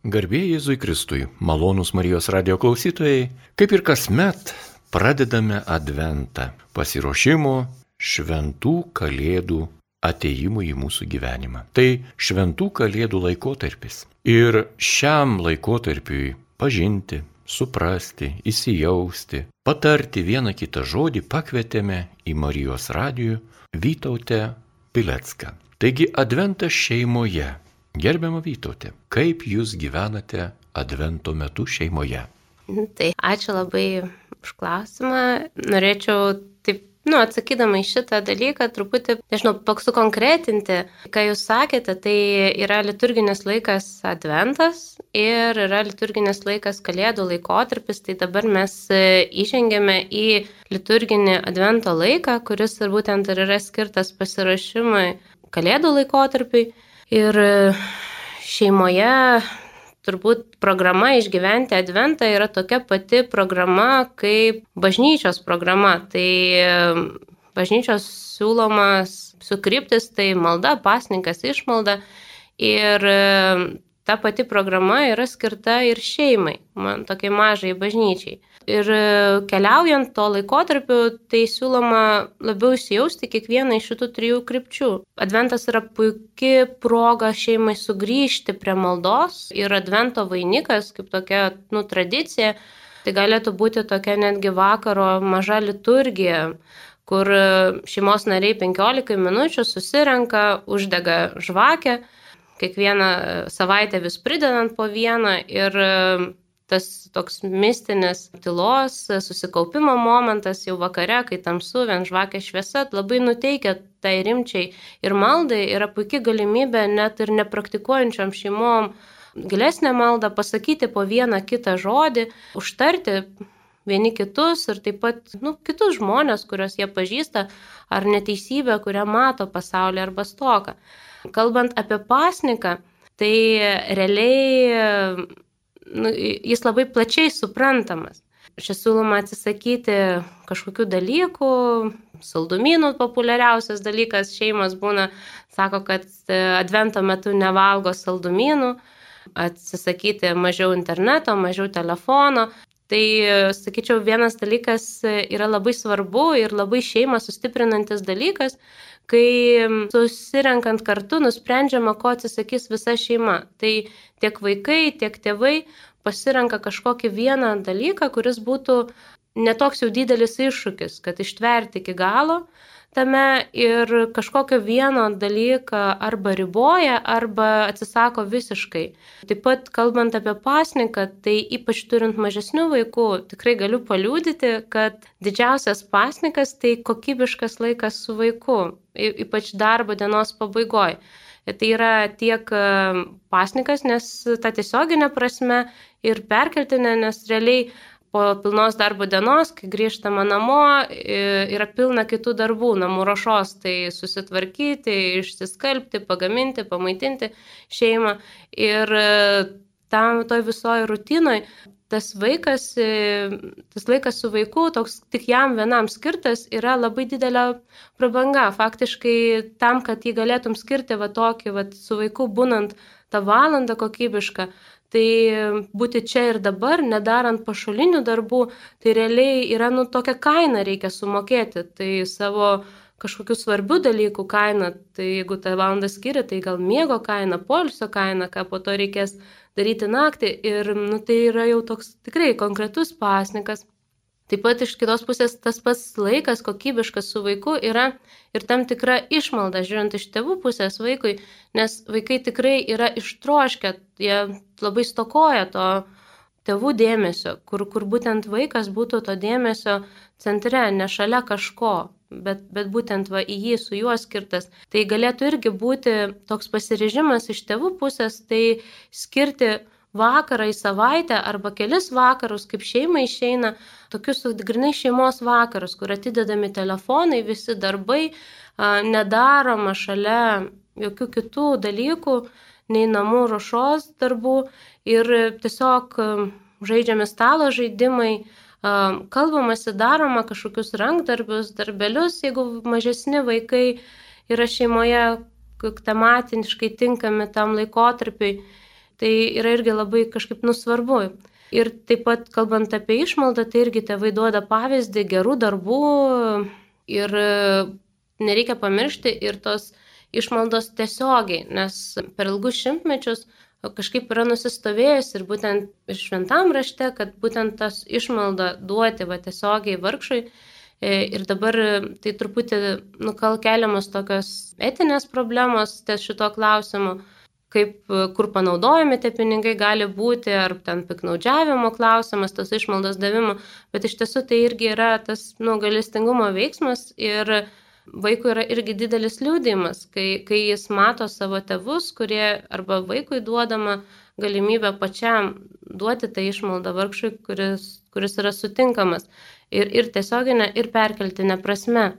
Garbėjai Jėzui Kristui, malonūs Marijos radio klausytojai, kaip ir kasmet pradedame Adventą pasiruošimo šventų kalėdų ateimų į mūsų gyvenimą. Tai šventų kalėdų laikotarpis. Ir šiam laikotarpiui pažinti, suprasti, įsijausti, patarti vieną kitą žodį pakvietėme į Marijos radijų Vytautę Pilecką. Taigi Adventas šeimoje Gerbiama Vytautė, kaip jūs gyvenate Advento metu šeimoje? Tai ačiū labai už klausimą. Norėčiau taip, nu, atsakydama į šitą dalyką, truputį, nežinau, sukonkretinti, ką jūs sakėte, tai yra liturginis laikas Adventas ir yra liturginis laikas Kalėdų laikotarpis, tai dabar mes įžengėme į liturginį Advento laiką, kuris ir būtent ir yra skirtas pasirašymui Kalėdų laikotarpiui. Ir e, šeimoje turbūt programa išgyventi Adventą yra tokia pati programa kaip bažnyčios programa. Tai e, bažnyčios siūlomas sukryptis tai malda, pasninkas, išmalda. Ir e, ta pati programa yra skirta ir šeimai, man tokiai mažai bažnyčiai. Ir e, keliaujant to laikotarpiu, tai siūloma labiau įsijausti kiekvieną iš šitų trijų krypčių. Adventas yra puikia proga šeimai sugrįžti prie maldos ir advento vainikas, kaip tokia, nu, tradicija, tai galėtų būti tokia netgi vakaro maža liturgija kur e, šeimos nariai 15 minučių susirenka, uždega žvakę, kiekvieną savaitę vis pridedant po vieną ir tas toks mistinis tylos, susikaupimo momentas jau vakare, kai tamsu, vien žvakė šviesa, labai nuteikia tai rimčiai ir maldai yra puikia galimybė net ir nepraktikuojančiam šeimom gilesnę maldą pasakyti po vieną kitą žodį, užtarti vieni kitus ir taip pat nu, kitus žmonės, kuriuos jie pažįsta, ar neteisybę, kurią mato pasaulyje arba stoką. Kalbant apie pasniką, tai realiai nu, jis labai plačiai suprantamas. Čia siūloma atsisakyti kažkokių dalykų, saldumynų populiariausias dalykas šeimas būna, sako, kad e, advento metu nevalgo saldumynų, atsisakyti mažiau interneto, mažiau telefono. Tai, sakyčiau, vienas dalykas yra labai svarbu ir labai šeimą sustiprinantis dalykas, kai susirenkant kartu nusprendžiama, ko atsisakys visa šeima. Tai tiek vaikai, tiek tėvai pasirenka kažkokį vieną dalyką, kuris būtų netoks jau didelis iššūkis, kad ištverti iki galo, tame ir kažkokio vieno dalyką arba riboja, arba atsisako visiškai. Taip pat kalbant apie pasniką, tai ypač turint mažesnių vaikų, tikrai galiu paliūdyti, kad didžiausias pasnikas tai kokybiškas laikas su vaiku, ypač darbo dienos pabaigoje. Tai yra tiek e, pasnikas, nes ta tiesioginė prasme ir perkeltinė, nes realiai po pilnos darbo dienos, kai grįžtama namo, yra pilna kitų darbų, namų ruošos, tai susitvarkyti, išsiskalbti, pagaminti, pamaitinti šeimą. Ir e, tam toj visoji rutinoj tas vaikas, e, tas laikas su vaiku, toks tik jam vienam skirtas, yra labai didelė prabanga. Faktiškai tam, kad jį galėtum skirti va tokį, va su vaiku būnant tą valandą kokybišką, Tai būti čia ir dabar, nedarant pašalinių darbų, tai realiai yra, nu, tokia kaina reikia sumokėti. Tai savo kažkokių svarbių dalykų kaina, tai jeigu tą valandą skiria, tai gal miego kaina, polisio kaina, ką po to reikės daryti naktį. Ir, nu, tai yra jau toks tikrai konkretus pasnikas. Taip pat iš kitos pusės tas pats laikas kokybiškas su vaiku yra ir tam tikra išmalda, žiūrint iš tėvų pusės vaikui, nes vaikai tikrai yra ištroškę, jie labai stokoja to tėvų dėmesio, kur, kur būtent vaikas būtų to dėmesio centre, ne šalia kažko, bet, bet būtent va, į jį su juo skirtas. Tai galėtų irgi būti toks pasirežimas iš tėvų pusės, tai skirti vakarą į savaitę arba kelis vakarus, kaip šeima išeina, tokius grinai šeimos vakarus, kur atidedami telefonai, visi darbai, nedaroma šalia jokių kitų dalykų, nei namų ruošos darbų ir tiesiog žaidžiami stalo žaidimai, kalbamasi, daroma kažkokius rankdarbius, darbelius, jeigu mažesni vaikai yra šeimoje tematiškai tinkami tam laikotarpiui tai yra irgi labai kažkaip nusvarbu. Ir taip pat kalbant apie išmaldą, tai irgi tėvai duoda pavyzdį gerų darbų ir nereikia pamiršti ir tos išmaldos tiesiogiai, nes per ilgus šimtmečius kažkaip yra nusistovėjęs ir būtent šventam rašte, kad būtent tas išmalda duoti va tiesiogiai vargšui. E, ir dabar tai truputį nukal keliamos tokios etinės problemos ties šito klausimu, kaip kur panaudojami tie pinigai gali būti, ar ten piknaudžiavimo klausimas, tos išmaldos davimo, bet iš tiesų tai irgi yra tas nu, galistingumo veiksmas ir vaikui yra irgi didelis liūdimas, kai, kai jis mato savo tėvus, kurie arba vaikui duodama galimybę pačiam duoti tą išmaldą vargšui, kuris, kuris yra sutinkamas ir, ir tiesioginė, ir perkeltinė prasme.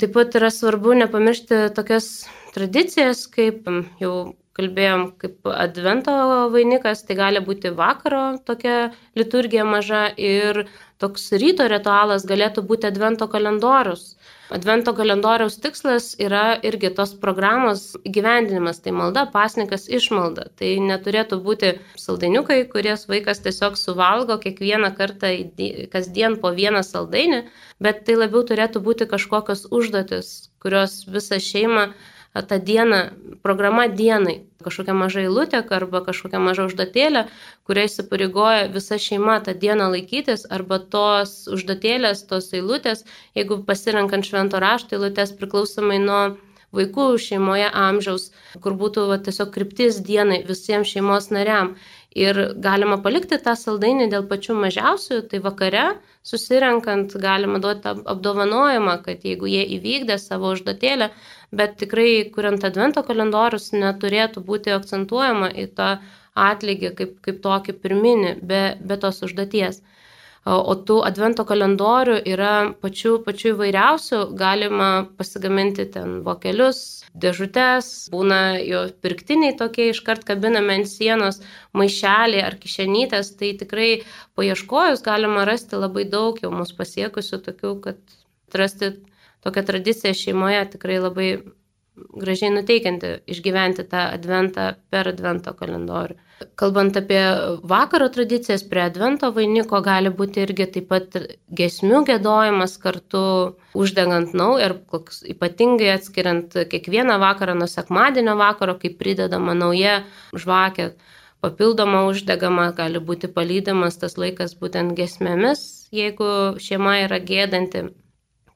Taip pat yra svarbu nepamiršti tokias tradicijas, kaip jau kalbėjom, kaip advento vainikas, tai gali būti vakaro tokia liturgija maža ir toks ryto ritualas galėtų būti advento kalendorius Advento kalendoriaus tikslas yra irgi tos programos gyvendinimas, tai malda, pasnikas, išmalda. Tai neturėtų būti saldainiukai, kurias vaikas tiesiog suvalgo kiekvieną kartą kasdien po vieną saldainį, bet tai labiau turėtų būti kažkokios užduotis, kurios visą šeimą tą dieną, programa dienai, kažkokia maža eilutė arba kažkokia maža užduotėlė, kuria įsipareigoja visa šeima tą dieną laikytis, arba tos užduotėlės, tos eilutės, jeigu pasirenkant švento rašto eilutės priklausomai nuo vaikų šeimoje amžiaus, kur būtų va, tiesiog kryptis dienai visiems šeimos nariam. Ir galima palikti tą saldainį dėl pačių mažiausių, tai vakare susirenkant galima duoti apdovanojimą, kad jeigu jie įvykdė savo užduotėlę, bet tikrai, kuriant advento kalendorius, neturėtų būti akcentuojama į tą atlygį kaip, kaip tokį pirminį, be, be tos užduoties. O tų advento kalendorių yra pačių, pačių įvairiausių, galima pasigaminti ten vokelius, dėžutės, būna jo pirktiniai tokie iškart kabinami ant sienos, maišeliai ar kišenytės, tai tikrai paieškojus galima rasti labai daug jau mūsų pasiekusių tokių, kad rasti tokią tradiciją šeimoje tikrai labai gražiai nuteikianti išgyventi tą adventą per advento kalendorių. Kalbant apie vakaro tradicijas, prie advento vainiko gali būti irgi taip pat gesmių gėdojimas kartu uždegant naują ir ypatingai atskiriant kiekvieną vakarą nuo sekmadienio vakaro, kai pridedama nauja žvakė, papildoma uždegama, gali būti palydamas tas laikas būtent gesmėmis, jeigu šeima yra gėdanti.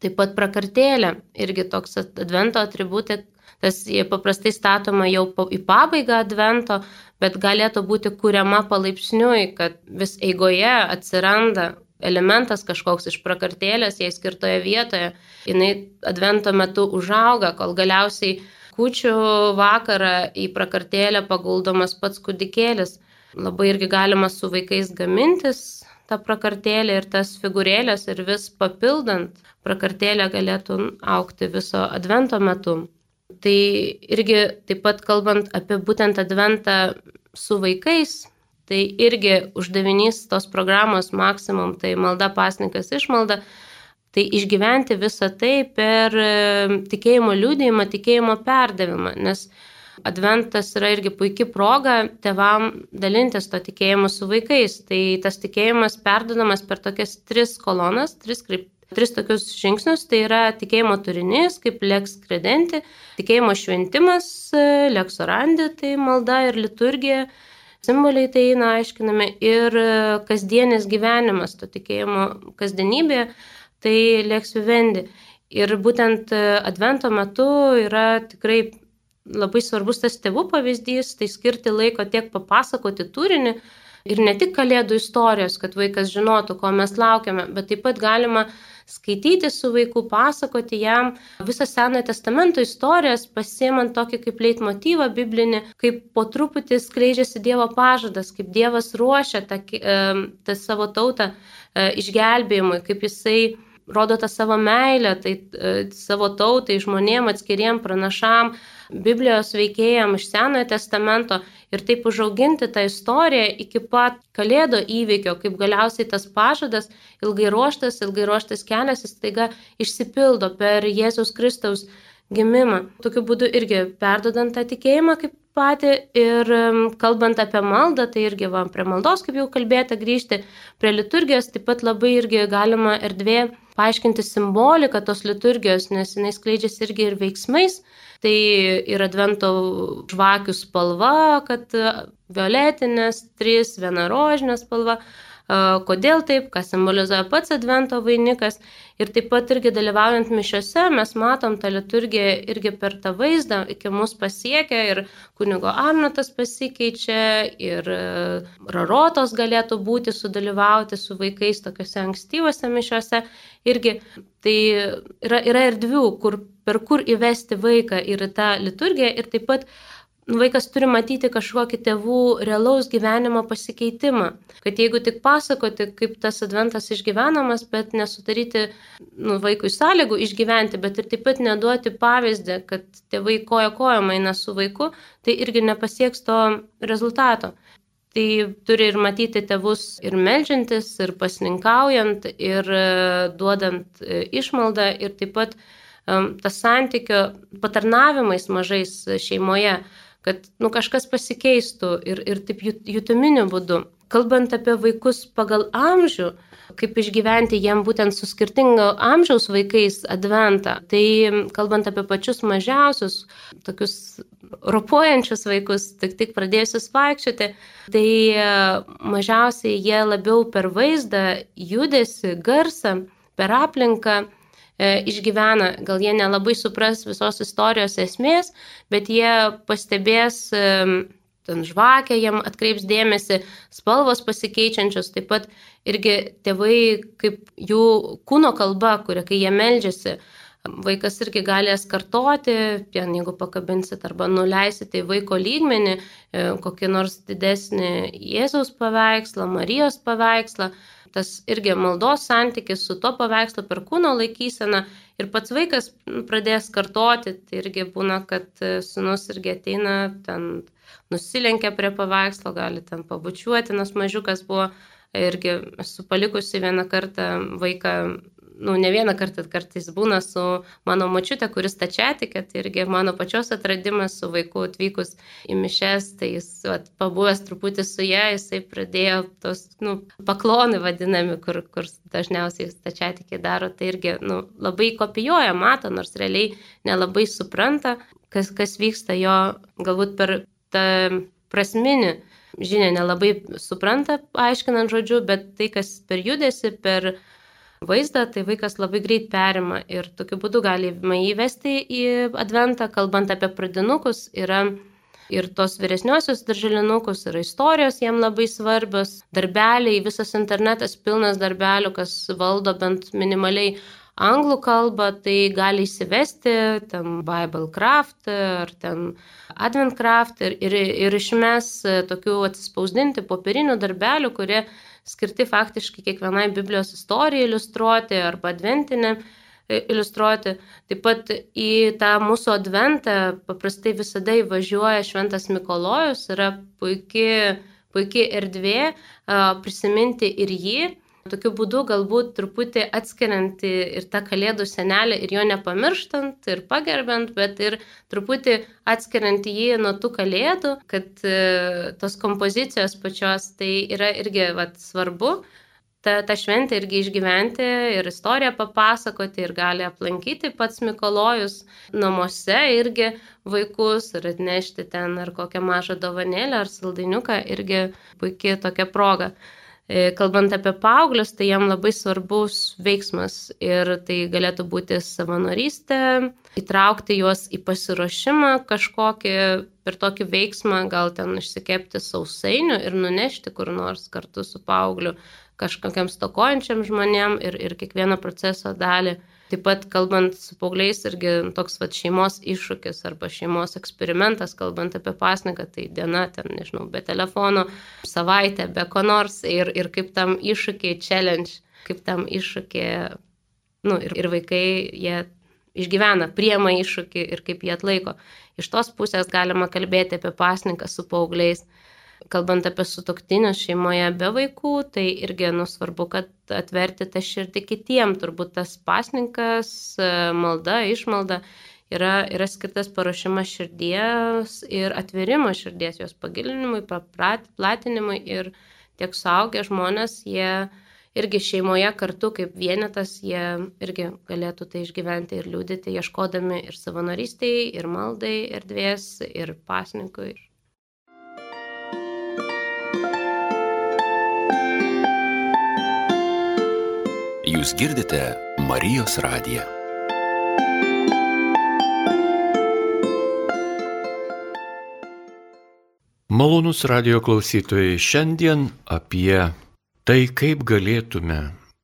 Taip pat prakartėlė, irgi toks advento atributai, tas paprastai statoma jau į pabaigą advento, bet galėtų būti kuriama palaipsniui, kad vis eigoje atsiranda elementas kažkoks iš prakartėlės, jai skirtoje vietoje, jinai advento metu užauga, kol galiausiai kučių vakarą į prakartėlę paguldomas pats kūdikėlis. Labai irgi galima su vaikais gamintis tą prakartėlę ir tas figūrėlės ir vis papildant prakartėlė galėtų aukti viso advento metu. Tai irgi taip pat kalbant apie būtent adventą su vaikais, tai irgi uždavinys tos programos maksimum, tai malda pasnikas išmalda, tai išgyventi visą tai per e, tikėjimo liūdėjimą, tikėjimo perdavimą, nes Adventas yra irgi puikia proga tevam dalintis to tikėjimu su vaikais. Tai tas tikėjimas perdodamas per tokias tris kolonas, tris kryptis tris tokius žingsnius. Tai yra tikėjimo turinys, kaip leks kredenti, tikėjimo šventimas, leks orandi, tai malda ir liturgija, simboliai tai eina aiškinami ir kasdienis gyvenimas, to tikėjimo kasdienybė, tai leks vivendi. Ir būtent advento metu yra tikrai labai svarbus tas tėvų pavyzdys, tai skirti laiko tiek papasakoti turinį, ir ne tik kalėdų istorijos, kad vaikas žinotų, ko mes laukiame, bet taip pat galima skaityti su vaiku, pasakoti jam visą Senojo testamento istorijas, pasiemant tokį kaip leitmotyvą biblinį, kaip po truputį skleidžiasi Dievo pažadas, kaip Dievas ruošia tą, e, tą savo tautą e, išgelbėjimui, kaip jisai rodo tą savo meilę, tai e, savo tautai, žmonėm, atskiriem pranašam, Biblijos veikėjam iš Senojo testamento ir taip užauginti tą istoriją iki pat Kalėdo įvykio, kaip galiausiai tas pažadas, ilgai ruoštas, ilgai ruoštas kelias, jis taiga išsipildo per Jėzus Kristaus gimimą. Tokiu būdu irgi perdodant tą tikėjimą kaip patį ir kalbant apie maldą, tai irgi va, prie maldos, kaip jau kalbėta, grįžti prie liturgijos, taip pat labai irgi galima erdvė paaiškinti simboliką tos liturgijos, nes jinai skleidžiasi irgi ir veiksmais. Tai ir advento žvakių spalva, kad violetinės, trys, viena rožinė spalva, kodėl taip, ką simbolizuoja pats advento vainikas. Ir taip pat irgi dalyvaujant mišiose mes matom tą liturgiją irgi per tą vaizdą, iki mus pasiekia ir kunigo Arnotas pasikeičia ir e, rarotos galėtų būti sudalyvauti su vaikais tokiuose ankstyvose mišiose. Irgi tai yra, yra erdvių, kur, per kur įvesti vaiką ir tą liturgiją ir taip pat Nu, vaikas turi matyti kažkokį tėvų realaus gyvenimo pasikeitimą. Kad jeigu tik pasakoti, kaip tas adventas išgyvenamas, bet nesudaryti nu, vaikui sąlygų išgyventi, bet ir taip pat neduoti pavyzdį, kad tėvai koja kojama eina su vaiku, tai irgi nepasieks to rezultato. Tai turi ir matyti tėvus ir melžiantis, ir pasninkaujant, ir e, duodant e, išmaldą, ir taip pat um, tas santykio patarnavimais mažais šeimoje kad nu, kažkas pasikeistų ir, ir taip jutuminiu būdu. Kalbant apie vaikus pagal amžių, kaip išgyventi jiem būtent su skirtingo amžiaus vaikais adventą, tai kalbant apie pačius mažiausius, tokius ropuojančius vaikus, tik tik pradėjusius vaikščioti, tai mažiausiai jie labiau per vaizdą, judesi, garsą, per aplinką išgyvena. Gal jie nelabai supras visos istorijos esmės, bet jie pastebės e, ten žvakę, jam atkreips dėmesį, spalvos pasikeičiančios, taip pat irgi tėvai kaip jų kūno kalba, kuria kai jie meldžiasi, vaikas irgi galės kartoti, ten jeigu pakabinsit arba nuleisite į vaiko lygmenį e, kokį nors didesnį Jėzaus paveikslą, Marijos paveikslą, tas irgi maldos santykis su to paveikslu per kūno laikyseną ir pats vaikas pradės kartoti, tai irgi būna, kad e, sunus irgi ateina, ten nusilenkia prie paveikslo, gali ten pabučiuoti, nes mažiukas buvo irgi esu palikusi vieną kartą vaiką nu, ne vieną kartą kartais būna su mano mačiute, kuris tačiatikė, tai irgi mano pačios atradimas su vaiku atvykus į mišes, tai jis at, pabuvęs truputį su ją, jisai pradėjo tos nu, paklonai vadinami, kur, kur dažniausiai tačiatikė daro, tai irgi nu, labai kopijuoja, mato, nors realiai nelabai supranta, kas, kas vyksta jo galbūt per tą prasminį žinia nelabai supranta, aiškinant žodžiu, bet tai, kas per judesi, per vaizdą, tai vaikas labai greit perima ir tokiu būdu galima įvesti į adventą, kalbant apie pradinukus, yra ir tos vyresniosios darželinukus, yra istorijos jiem labai svarbios, darbeliai, visas internetas pilnas darbelių, kas valdo bent minimaliai anglų kalbą, tai gali įsivesti ten Biblecraft ar ten Adventcraft ir, ir, ir išmes tokių atsispausdinti popierinių darbelių, kurie skirti faktiškai kiekvienai Biblijos istorijai iliustruoti arba adventinę e, iliustruoti. Taip pat į tą mūsų adventą paprastai visada įvažiuoja Šventas Mikolojus, yra puikiai puikia erdvė prisiminti ir jį Tokiu būdu galbūt truputį atskiriant ir tą kalėdų senelį ir jo nepamirštant ir pagerbent, bet ir truputį atskiriant jį nuo tų kalėdų, kad e, tos kompozicijos pačios tai yra irgi vat, svarbu. Ta, ta šventė irgi išgyventi ir istoriją papasakoti ir gali aplankyti pats Mikolojus namuose irgi vaikus ir atnešti ten ar kokią mažą dovanėlę ar saldainiuką irgi puikiai tokia proga. E, kalbant apie paauglius, tai jam labai svarbus veiksmas ir tai galėtų būti savanorystė, įtraukti juos į pasiruošimą kažkokį per tokį veiksmą, gal ten išsikepti sausainių ir nunešti kur nors kartu su paaugliu kažkokiam stokojančiam žmonėm ir, ir kiekvieną proceso dalį Taip pat kalbant su paaugliais irgi toks va, šeimos iššūkis arba šeimos eksperimentas, kalbant apie pasniką, tai diena ten, nežinau, be telefono, savaitė, be ko nors ir, ir kaip tam iššūkiai, challenge, kaip tam iššūkiai, nu, ir, ir vaikai, jie išgyvena, priema iššūkį ir kaip jie atlaiko. Iš tos pusės galima kalbėti apie pasniką su paaugliais kalbant apie sutoktinius šeimoje be vaikų, tai irgi nusvarbu, kad atverti tą širdį kitiem, turbūt tas pasninkas, malda, išmalda yra, yra skirtas paruošimas širdies ir atvirimo širdies, jos pagilinimui, platinimui ir tiek suaugę žmonės, jie irgi šeimoje kartu kaip vienetas, jie irgi galėtų tai išgyventi ir liūdėti, ieškodami ir savanorystėje, ir maldai erdvės, ir pasninkui. Jūs girdite Marijos radiją. Malonus radio klausytojai, šiandien apie tai, kaip galėtume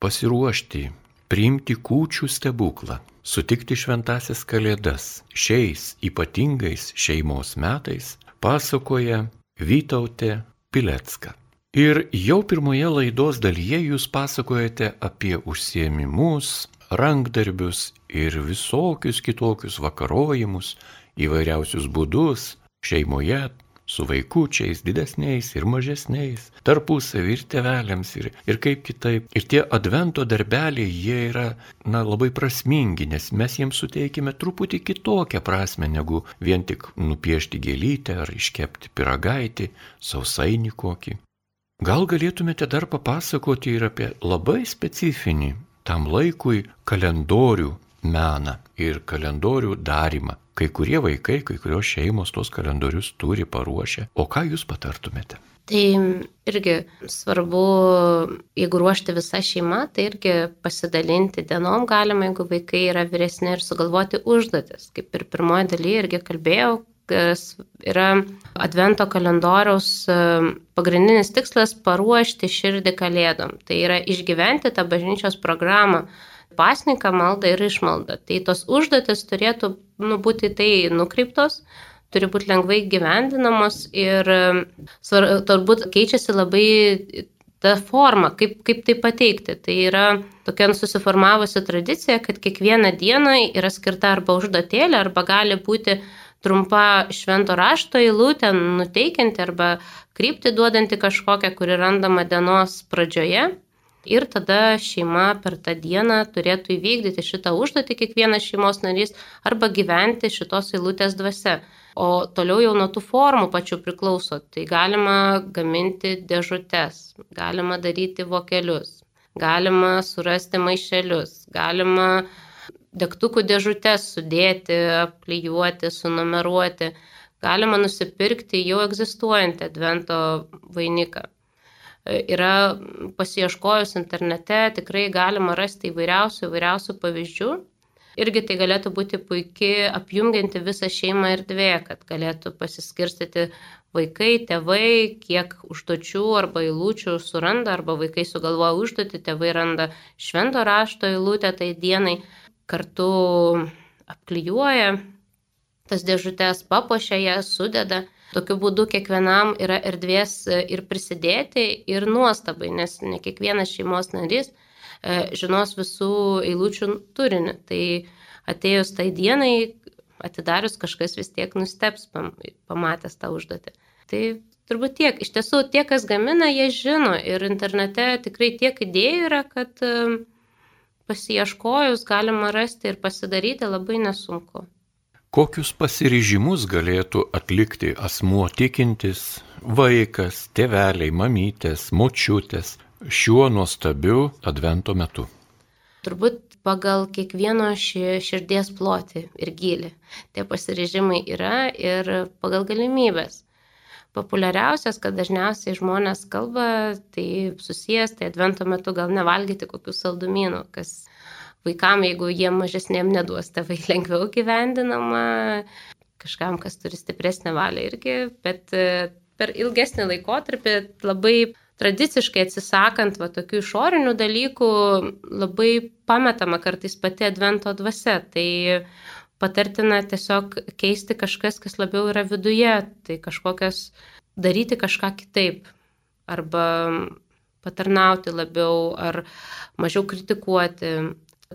pasiruošti, priimti kūčių stebuklą, sutikti šventasias kalėdas šiais ypatingais šeimos metais, pasakoja Vytautė Pilecka. Ir jau pirmoje laidos dalyje jūs pasakojate apie užsiemimus, rankdarbius ir visokius kitokius vakarojimus, įvairiausius būdus šeimoje, su vaikučiais, didesniais ir mažesniais, tarpusavį ir tevelėms ir, ir kaip kitaip. Ir tie advento darbeliai, jie yra, na, labai prasmingi, nes mes jiems suteikime truputį kitokią prasme negu vien tik nupiešti gėlytę ar iškepti piragaitį, sausainį kokį. Gal galėtumėte dar papasakoti ir apie labai specifinį tam laikui kalendorių meną ir kalendorių darimą. Kai kurie vaikai, kai kurios šeimos tos kalendorius turi paruošę. O ką jūs patartumėte? Tai irgi svarbu, jeigu ruošti visą šeimą, tai irgi pasidalinti dienom galima, jeigu vaikai yra vyresni ir sugalvoti užduotis. Kaip ir pirmoji daly irgi kalbėjau, yra Advento kalendoriaus e, pagrindinis tikslas - paruošti širdį kalėdom. Tai yra išgyventi tą bažnyčios programą pasniką, maldą ir išmaldą. Tai tos užduotis turėtų nu, būti tai nukreiptos, turi būti lengvai gyvendinamos ir e, svar, turbūt keičiasi labai ta forma, kaip, kaip tai pateikti. Tai yra tokia susiformavusi tradicija, kad kiekvieną dieną yra skirta arba užduotėlė, arba gali būti trumpa švento rašto eilutė, nuteikianti arba krypti duodanti kažkokią, kuri randama dienos pradžioje. Ir tada šeima per tą dieną turėtų įvykdyti šitą užduotį kiekvienas šeimos narys arba gyventi šitos eilutės dvasia. O toliau jau nuo tų formų pačių priklauso. Tai galima gaminti dėžutes, galima daryti vokelius, galima surasti maišelius, galima degtukų dėžutės sudėti, apklijuoti, sunumeruoti. Galima nusipirkti jau egzistuojantį advento vainiką. E, yra pasieškojus internete, tikrai galima rasti įvairiausių, įvairiausių pavyzdžių. Irgi tai galėtų būti puikiai apjungianti visą šeimą erdvė, kad galėtų pasiskirstyti vaikai, tėvai, kiek užduočių arba eilučių suranda, arba vaikai sugalvoja užduotį, tėvai randa švento rašto eilutę tai dienai kartu apklijuoja tas dėžutės, papuošia jas, sudeda. Tokiu būdu kiekvienam yra erdvės e, ir prisidėti, ir nuostabai, nes ne kiekvienas šeimos narys e, žinos visų eilučių turinį. Tai atėjus tai dienai, atidarius kažkas vis tiek nusteps pamatęs tą užduotį. Tai turbūt tiek. Iš tiesų, tie, kas gamina, jie žino ir internete tikrai tiek idėjų yra, kad uh, pasieškojus galima rasti ir pasidaryti labai nesunku. Kokius pasiryžimus galėtų atlikti asmuo tikintis, vaikas, tėveliai, mamytės, močiutės šiuo nuostabiu advento metu? Turbūt pagal kiekvieno širdies plotį ir gilį. Tie pasiryžimai yra ir pagal galimybės populiariausias, kad dažniausiai žmonės kalba, tai susijęs, tai advento metu gal nevalgyti kokių saldumynų, kas vaikam, jeigu jie mažesniem neduos, tėvai lengviau gyvendinama, kažkam, kas turi stipresnę valią irgi, bet e, per ilgesnį laikotarpį labai tradiciškai atsisakant va, tokių išorinių dalykų, labai pametama kartais pati advento dvasia. Tai patartina tiesiog keisti kažkas, kas labiau yra viduje, tai kažkokias daryti kažką kitaip arba patarnauti labiau ar mažiau kritikuoti,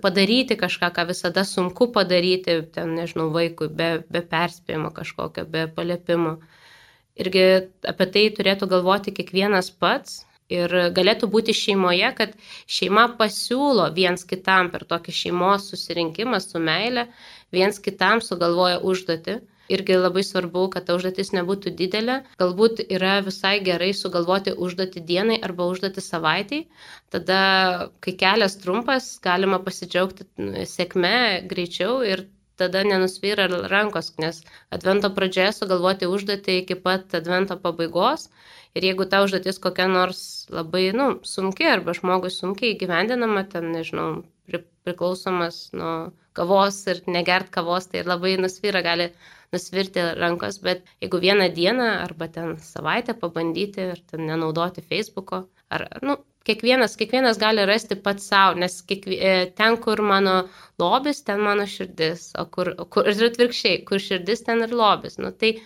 padaryti kažką, ką visada sunku padaryti, ten, nežinau, vaikui, be, be perspėjimo kažkokio, be paliepimo. Irgi apie tai turėtų galvoti kiekvienas pats, Ir galėtų būti šeimoje, kad šeima pasiūlo viens kitam per tokį šeimos susirinkimą su meile, viens kitam sugalvoja užduoti. Irgi labai svarbu, kad ta užduotis nebūtų didelė. Galbūt yra visai gerai sugalvoti užduoti dienai arba užduoti savaitai. Tada, kai kelias trumpas, galima pasidžiaugti sėkme greičiau ir tada nenusvyra rankos, nes advento pradžioje sugalvoti užduotį iki pat advento pabaigos. Ir jeigu ta užduotis kokia nors labai, nu, sunki arba žmogui sunkiai gyvendinama, ten, nežinau, pri, priklausomas nuo kavos ir negert kavos, tai labai nusvyra, gali nusvirti rankos, bet jeigu vieną dieną arba ten savaitę pabandyti ir ten nenaudoti Facebooko, ar, nu, kiekvienas, kiekvienas gali rasti pats savo, nes kiekvie, e, ten, kur mano lobis, ten mano širdis, o kur, kur ir atvirkščiai, kur širdis, ten ir lobis. Nu, tai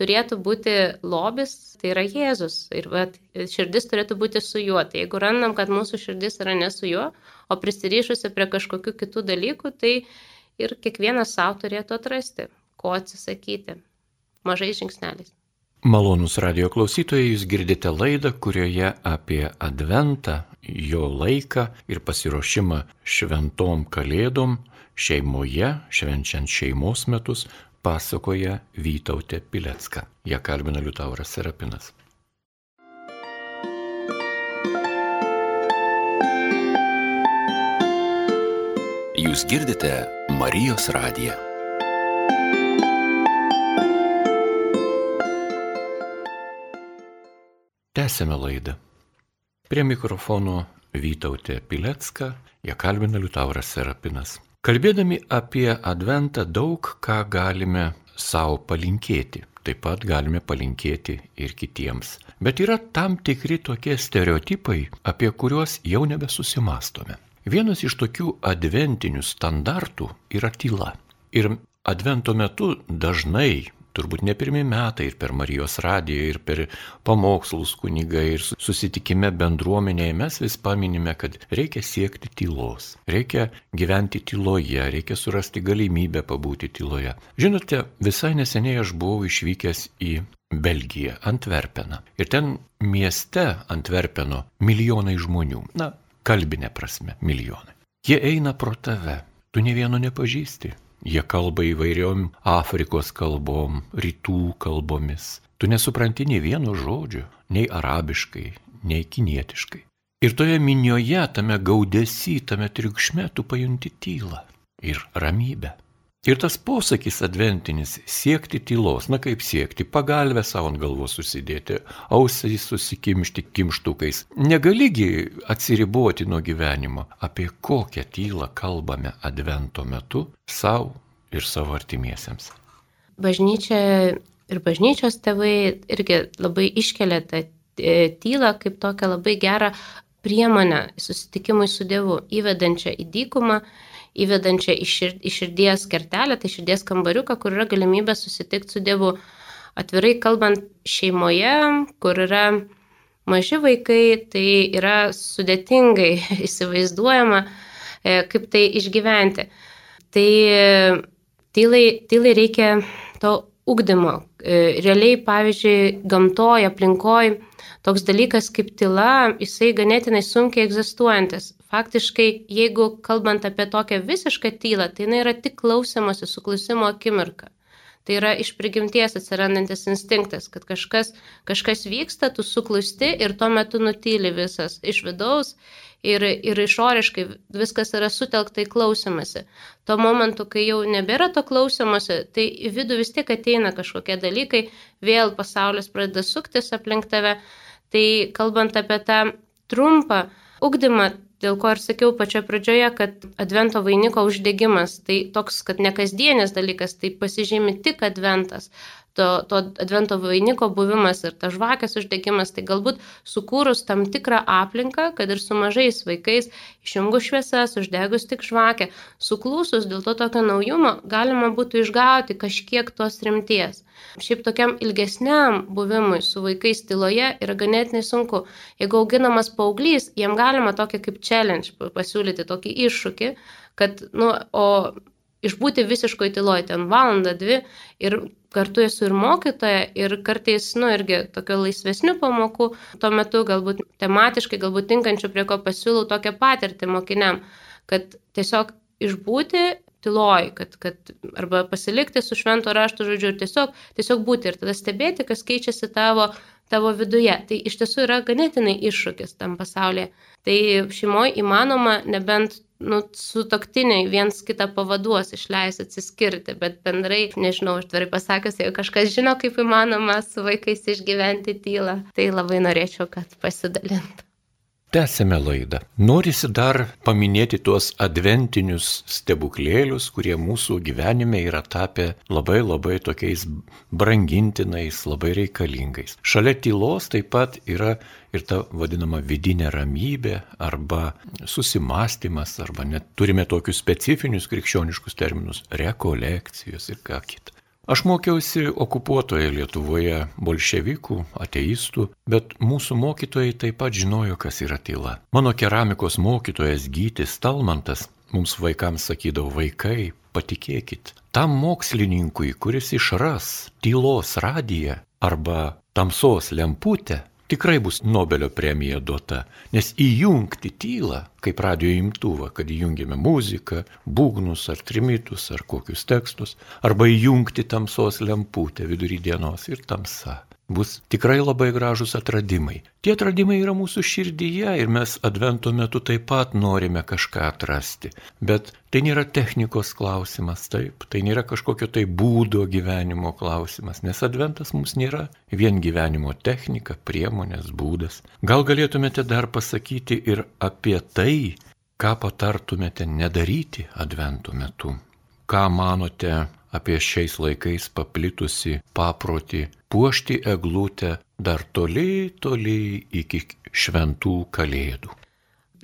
turėtų būti lobis, tai yra Jėzus. Ir va, širdis turėtų būti su juo. Tai jeigu randam, kad mūsų širdis yra ne su juo, o prisirišusi prie kažkokių kitų dalykų, tai ir kiekvienas savo turėtų atrasti, ko atsisakyti. Mažais žingsneliais. Malonus radio klausytojai, jūs girdite laidą, kurioje apie Adventą, jo laiką ir pasiruošimą šventom kalėdom šeimoje, švenčiant šeimos metus, pasakoja Vytautė Pilecka. Ją kalbina Liutauras Serapinas. Jūs girdite Marijos radiją. Tęsėme laidą. Prie mikrofono Vytautė Pilecka, ją kalbina Liutauras Serapinas. Kalbėdami apie Adventą daug ką galime savo palinkėti. Taip pat galime palinkėti ir kitiems. Bet yra tam tikri tokie stereotipai, apie kuriuos jau nebesusimastome. Vienas iš tokių adventinių standartų yra tyla. Ir advento metu dažnai turbūt ne pirmi metai ir per Marijos radiją, ir per pamokslus kunigai, ir susitikime bendruomenėje mes vis paminime, kad reikia siekti tylos, reikia gyventi tyloje, reikia surasti galimybę pabūti tyloje. Žinote, visai neseniai aš buvau išvykęs į Belgiją, Antverpeną. Ir ten mieste Antverpeno milijonai žmonių. Na, kalbinė prasme, milijonai. Jie eina pro tave, tu ne vieno nepažįsti. Jie kalba įvairiom Afrikos kalbom, rytų kalbomis. Tu nesupranti nei vieno žodžio, nei arabiškai, nei kinietiškai. Ir toje minioje, tame gaudesi, tame triukšme tu pajunti tylą ir ramybę. Ir tas posakis adventinis - siekti tylos, na kaip siekti, pagalbę savo ant galvos susidėti, ausiai susikimšti kimštukais. Negaligi atsiriboti nuo gyvenimo, apie kokią tylą kalbame advento metu savo ir savo artimiesiems. Bažnyčia ir bažnyčios tėvai irgi labai iškelia tą e, tylą kaip tokią labai gerą priemonę susitikimui su Dievu, įvedančią į dykumą įvedančią į, šir, į širdies kertelę, tai širdies kambariuką, kur yra galimybė susitikti su Dievu. Atvirai kalbant, šeimoje, kur yra maži vaikai, tai yra sudėtingai įsivaizduojama, e, kaip tai išgyventi. Tai tylai, tylai reikia to ugdymo. E, realiai, pavyzdžiui, gamtoje, aplinkoje toks dalykas kaip tyla, jisai ganėtinai sunkiai egzistuojantis. Faktiškai, jeigu kalbant apie tokią visišką tylą, tai jinai yra tik klausimasi, suklusimo akimirka. Tai yra iš prigimties atsirandantis instinktas, kad kažkas, kažkas vyksta, tu suklusti ir tuo metu nutyli visas iš vidaus ir, ir išoriškai viskas yra sutelkta į klausimąsi. Tuo momentu, kai jau nebėra to klausimąsi, tai į vidų vis tiek ateina kažkokie dalykai, vėl pasaulis pradeda suktis aplink tave Tai kalbant apie tą trumpą ugdymą, dėl ko ir sakiau pačioje pradžioje, kad advento vainiko uždegimas tai toks, kad ne kasdienis dalykas, tai pasižymi tik adventas to, to advento vainiko buvimas ir ta žvakės uždegimas, tai galbūt sukūrus tam tikrą aplinką, kad ir su mažais vaikais, išjungus šviesas, uždegus tik žvakę, suklūsus dėl to tokio naujumo, galima būtų išgauti kažkiek tos rimties. Šiaip tokiam ilgesniam buvimui su vaikais tyloje yra ganėtinai sunku. Jeigu auginamas paauglys, jam galima tokį kaip challenge pasiūlyti, tokį iššūkį, kad, nu, o išbūti visiškoje tyloje ten valandą, dvi ir kartu esu ir mokytoja ir kartais, nu, irgi tokio laisvesnių pamokų, tuo metu galbūt tematiškai, galbūt tinkančių prie ko pasiūlau tokią patirtį mokiniam, kad tiesiog išbūti tyloj, kad, kad arba pasilikti su švento rašto žodžiu ir tiesiog, tiesiog būti ir tada stebėti, kas keičiasi tavo, tavo viduje. Tai iš tiesų yra ganėtinai iššūkis tam pasaulyje. Tai šeimoje įmanoma nebent nu, sutoktiniai viens kitą pavaduos, išleis atsiskirti, bet bendrai, nežinau, aš tvarai pasakius, jeigu kažkas žino, kaip įmanoma su vaikais išgyventi tylą, tai labai norėčiau, kad pasidalintų. Tęsėme laidą. Norisi dar paminėti tuos adventinius stebuklėlius, kurie mūsų gyvenime yra tapę labai labai tokiais brangintinais, labai reikalingais. Šalia tylos taip pat yra ir ta vadinama vidinė ramybė arba susimastymas, arba net turime tokius specifinius krikščioniškus terminus - rekolekcijos ir ką kita. Aš mokiausi okupuotoje Lietuvoje bolševikų, ateistų, bet mūsų mokytojai taip pat žinojo, kas yra tyla. Mano keramikos mokytojas Gytis Talmantas mums vaikams sakydavo, vaikai, patikėkit, tam mokslininkui, kuris išras tylos radiją arba tamsos lemputę, tikrai bus Nobelio premija duota, nes įjungti tylą, kaip radio imtuvą, kad įjungiame muziką, būgnus ar trimitus ar kokius tekstus, arba įjungti tamsos lemputę vidury dienos ir tamsa bus tikrai labai gražus atradimai. Tie atradimai yra mūsų širdyje ir mes advento metu taip pat norime kažką atrasti. Bet tai nėra technikos klausimas, taip, tai nėra kažkokio tai būdo gyvenimo klausimas, nes adventas mums nėra vien gyvenimo technika, priemonės, būdas. Gal galėtumėte dar pasakyti ir apie tai, ką patartumėte nedaryti advento metu? Ką manote apie šiais laikais paplitusi paprotį puošti eglutę dar toli, toli iki šventų kalėdų.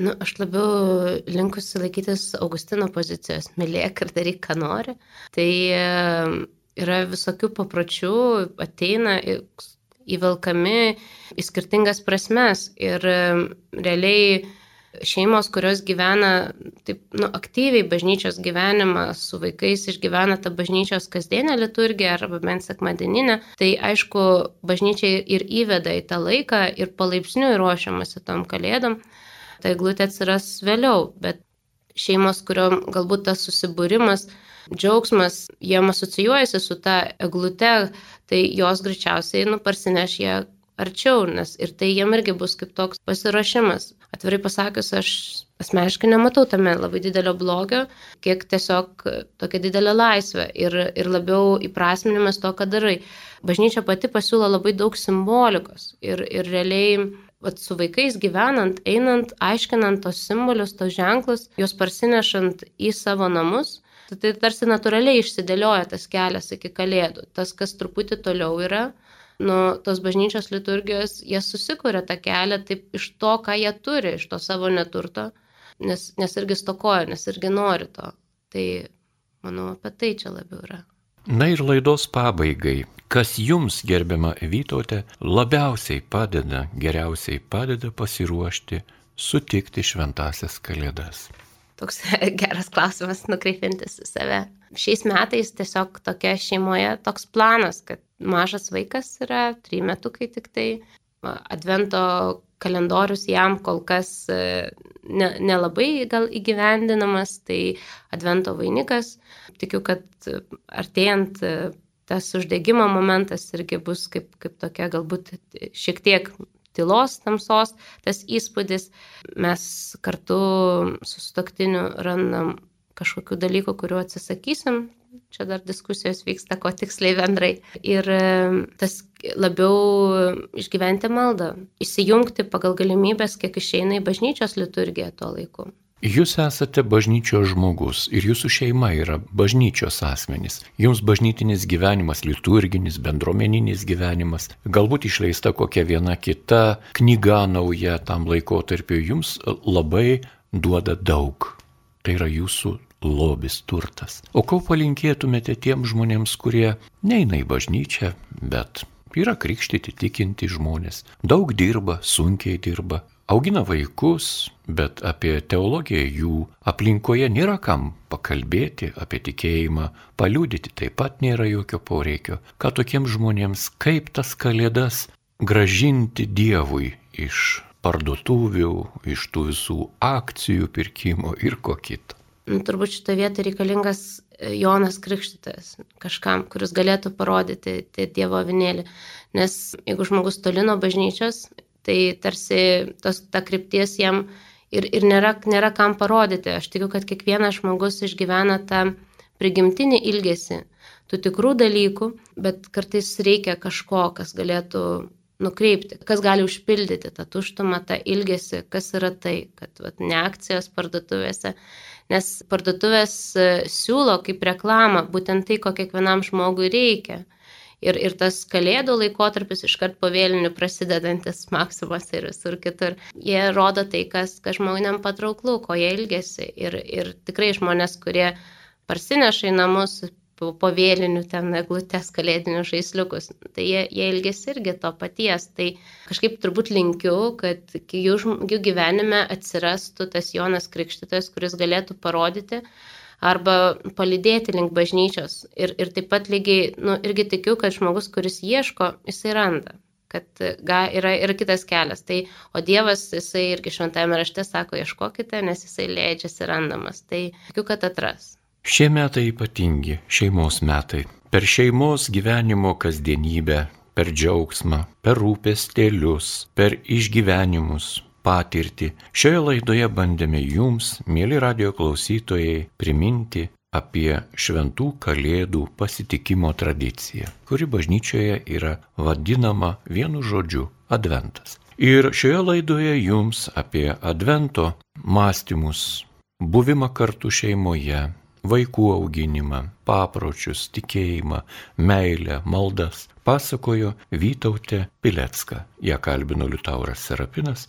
Nu, aš labiau linkusi laikytis Augustino pozicijos, mylėk ir daryk, ką nori. Tai e, yra visokių papročių, ateina įvelkami į skirtingas prasmes ir e, realiai šeimos, kurios gyvena taip, nu, aktyviai bažnyčios gyvenimą su vaikais, išgyvena tą bažnyčios kasdienę liturgiją arba bent sekmadieninę, tai aišku, bažnyčiai ir įveda į tą laiką ir palaipsniui ruošiamasi tom kalėdom. Tai glūtė atsiras vėliau, bet šeimos, kuriuom galbūt tas susibūrimas, džiaugsmas, jiem asocijuojasi su ta eglute, tai jos greičiausiai, nu, parsineš jie arčiau, nes ir tai jiem irgi bus kaip toks pasiruošimas. Atvirai pasakius, aš asmeniškai nematau tame labai didelio blogio, kiek tiesiog tokia didelė laisvė ir, ir labiau įprasminimas to, ką darai. Bažnyčia pati pasiūlo labai daug simbolikos ir, ir realiai vat, su vaikais gyvenant, einant, aiškinant tos simbolius, tos ženklus, juos parsinešant į savo namus, tai tarsi natūraliai išsidėlioja tas kelias iki kalėdų. Tas, kas truputį toliau yra, nu, tos bažnyčios liturgijos, jie susikuria tą kelią taip iš to, ką jie turi, iš to savo neturto, nes, nes irgi stokoja, nes irgi nori to. Tai manau, apie tai čia labiau yra. Na ir laidos pabaigai, kas jums, gerbiama Vytautė, labiausiai padeda, geriausiai padeda pasiruošti, sutikti šventasias kalėdas? Toks geras klausimas nukreipintis į save. Šiais metais tiesiog tokia šeimoje toks planas, kad mažas vaikas yra, trijų metukai tik tai. Advento kalendorius jam kol kas e, nelabai ne, ne gal įgyvendinamas, tai Advento vainikas. Tikiu, kad artėjant e, tas uždegimo momentas irgi bus kaip, kaip tokia galbūt šiek tiek tylos, tamsos, tas įspūdis. Mes kartu su stoktiniu randam kažkokių dalykų, kuriuo atsisakysim, čia dar diskusijos vyksta, ko tiksliai bendrai. Ir tas labiau išgyventi maldą, įsijungti pagal galimybės, kiek išeina į bažnyčios liturgiją tuo laiku. Jūs esate bažnyčios žmogus ir jūsų šeima yra bažnyčios asmenys. Jums bažnytinis gyvenimas, liturginis, bendruomeninis gyvenimas, galbūt išleista kokia viena kita knyga nauja tam laikotarpiu, jums labai duoda daug. Tai yra jūsų lobis turtas. O ko palinkėtumėte tiem žmonėms, kurie neina į bažnyčią, bet yra krikštyti tikinti žmonės, daug dirba, sunkiai dirba, augina vaikus, bet apie teologiją jų aplinkoje nėra kam pakalbėti, apie tikėjimą paliūdyti taip pat nėra jokio poreikio. Ką tokiems žmonėms, kaip tas kalėdas gražinti Dievui iš parduotuvių, iš tų visų akcijų pirkimo ir ko kito. Nu, turbūt šitą vietą reikalingas e, Jonas Krikštytas, kažkam, kuris galėtų parodyti Dievo avinėlį. Nes jeigu žmogus toli nuo bažnyčios, tai tarsi tos, ta krypties jam ir, ir nėra, nėra kam parodyti. Aš tikiu, kad kiekvienas žmogus išgyvena tą prigimtinį ilgesį, tų tikrų dalykų, bet kartais reikia kažko, kas galėtų nukreipti, kas gali užpildyti tą tuštumą, tą ilgesį, kas yra tai, kad vat, ne akcijos parduotuvėse, nes parduotuvės e, siūlo kaip reklamą būtent tai, ko kiekvienam žmogui reikia. Ir, ir tas kalėdų laikotarpis iškart po vėlinių prasidedantis Maksimas ir visur kitur. Jie rodo tai, kas, kas žmonėm patrauklų, ko jie ilgesi. Ir, ir tikrai žmonės, kurie parsineša į namus po, vėlinių ten eglutės kalėdinius žaisliukus. Tai jie, jie ilgesi irgi to paties. Tai kažkaip turbūt linkiu, kad jų, jų gyvenime atsirastų tas Jonas Krikštytojas, kuris galėtų parodyti arba palidėti link bažnyčios. Ir, ir taip pat lygiai, nu, irgi tikiu, kad žmogus, kuris ieško, jisai randa kad ga, yra ir kitas kelias. Tai, o Dievas, jisai irgi šventame rašte sako, ieškokite, nes jisai leidžiasi randamas. Tai tikiu, kad atras. Šie metai ypatingi - šeimos metai. Per šeimos gyvenimo kasdienybę, per džiaugsmą, per rūpestėlius, per išgyvenimus, patirtį. Šioje laidoje bandėme jums, mėly radio klausytojai, priminti apie šventų kalėdų pasitikimo tradiciją, kuri bažnyčioje yra vadinama vienu žodžiu - adventas. Ir šioje laidoje jums apie advento mąstymus, buvimą kartu šeimoje, vaikų auginimą, papročius, tikėjimą, meilę, maldas, pasakojo Vytautė Pilecka. Ja kalbino Liutauras Serapinas.